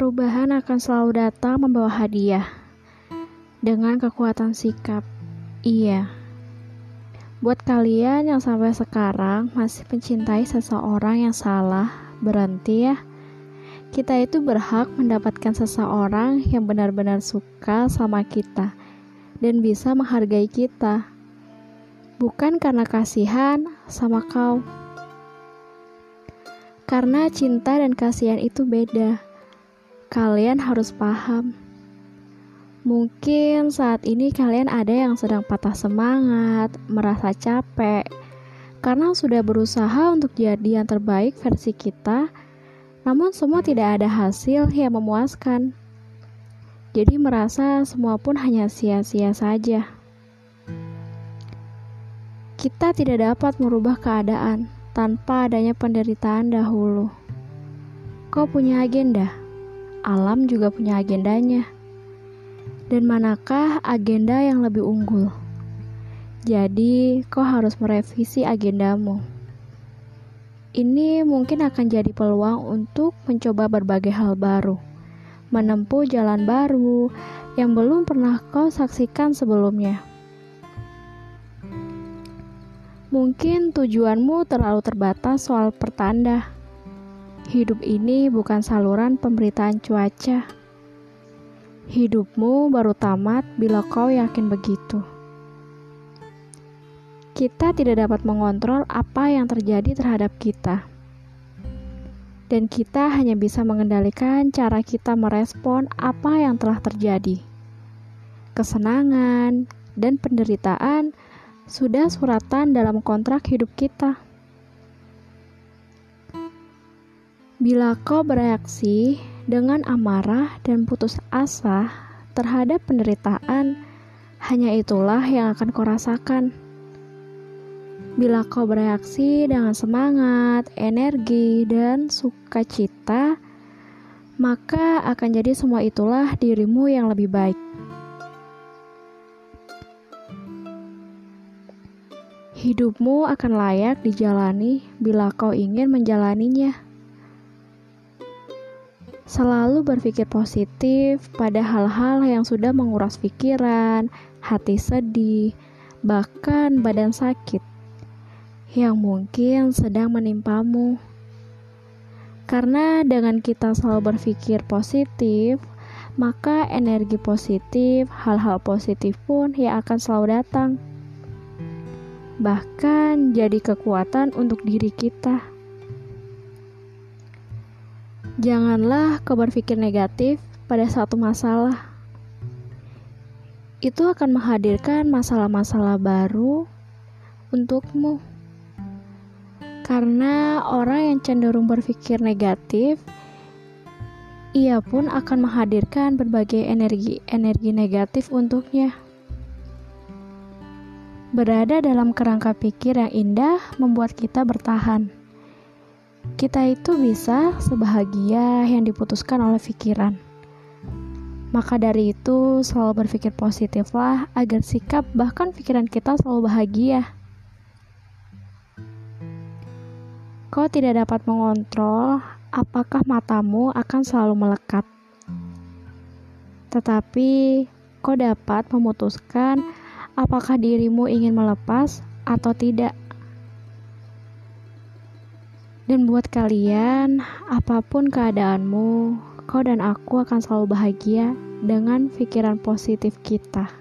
Perubahan akan selalu datang membawa hadiah dengan kekuatan sikap. Iya, buat kalian yang sampai sekarang masih mencintai seseorang yang salah, berhenti ya. Kita itu berhak mendapatkan seseorang yang benar-benar suka sama kita dan bisa menghargai kita, bukan karena kasihan sama kau. Karena cinta dan kasihan itu beda kalian harus paham. Mungkin saat ini kalian ada yang sedang patah semangat, merasa capek, karena sudah berusaha untuk jadi yang terbaik versi kita, namun semua tidak ada hasil yang memuaskan. Jadi merasa semua pun hanya sia-sia saja. Kita tidak dapat merubah keadaan tanpa adanya penderitaan dahulu. Kau punya agenda? Alam juga punya agendanya. Dan manakah agenda yang lebih unggul? Jadi, kau harus merevisi agendamu. Ini mungkin akan jadi peluang untuk mencoba berbagai hal baru, menempuh jalan baru yang belum pernah kau saksikan sebelumnya. Mungkin tujuanmu terlalu terbatas soal pertanda Hidup ini bukan saluran pemberitaan cuaca. Hidupmu baru tamat bila kau yakin begitu. Kita tidak dapat mengontrol apa yang terjadi terhadap kita, dan kita hanya bisa mengendalikan cara kita merespon apa yang telah terjadi. Kesenangan dan penderitaan sudah suratan dalam kontrak hidup kita. Bila kau bereaksi dengan amarah dan putus asa terhadap penderitaan, hanya itulah yang akan kau rasakan. Bila kau bereaksi dengan semangat, energi, dan sukacita, maka akan jadi semua itulah dirimu yang lebih baik. Hidupmu akan layak dijalani bila kau ingin menjalaninya. Selalu berpikir positif pada hal-hal yang sudah menguras pikiran, hati sedih, bahkan badan sakit yang mungkin sedang menimpamu. Karena dengan kita selalu berpikir positif, maka energi positif, hal-hal positif pun yang akan selalu datang. Bahkan jadi kekuatan untuk diri kita. Janganlah kau berpikir negatif pada satu masalah. Itu akan menghadirkan masalah-masalah baru untukmu. Karena orang yang cenderung berpikir negatif, ia pun akan menghadirkan berbagai energi-energi negatif untuknya. Berada dalam kerangka pikir yang indah membuat kita bertahan kita itu bisa sebahagia yang diputuskan oleh pikiran. Maka dari itu, selalu berpikir positiflah agar sikap bahkan pikiran kita selalu bahagia. Kau tidak dapat mengontrol apakah matamu akan selalu melekat. Tetapi kau dapat memutuskan apakah dirimu ingin melepas atau tidak. Dan buat kalian, apa pun keadaanmu, kau dan aku akan selalu bahagia dengan pikiran positif kita.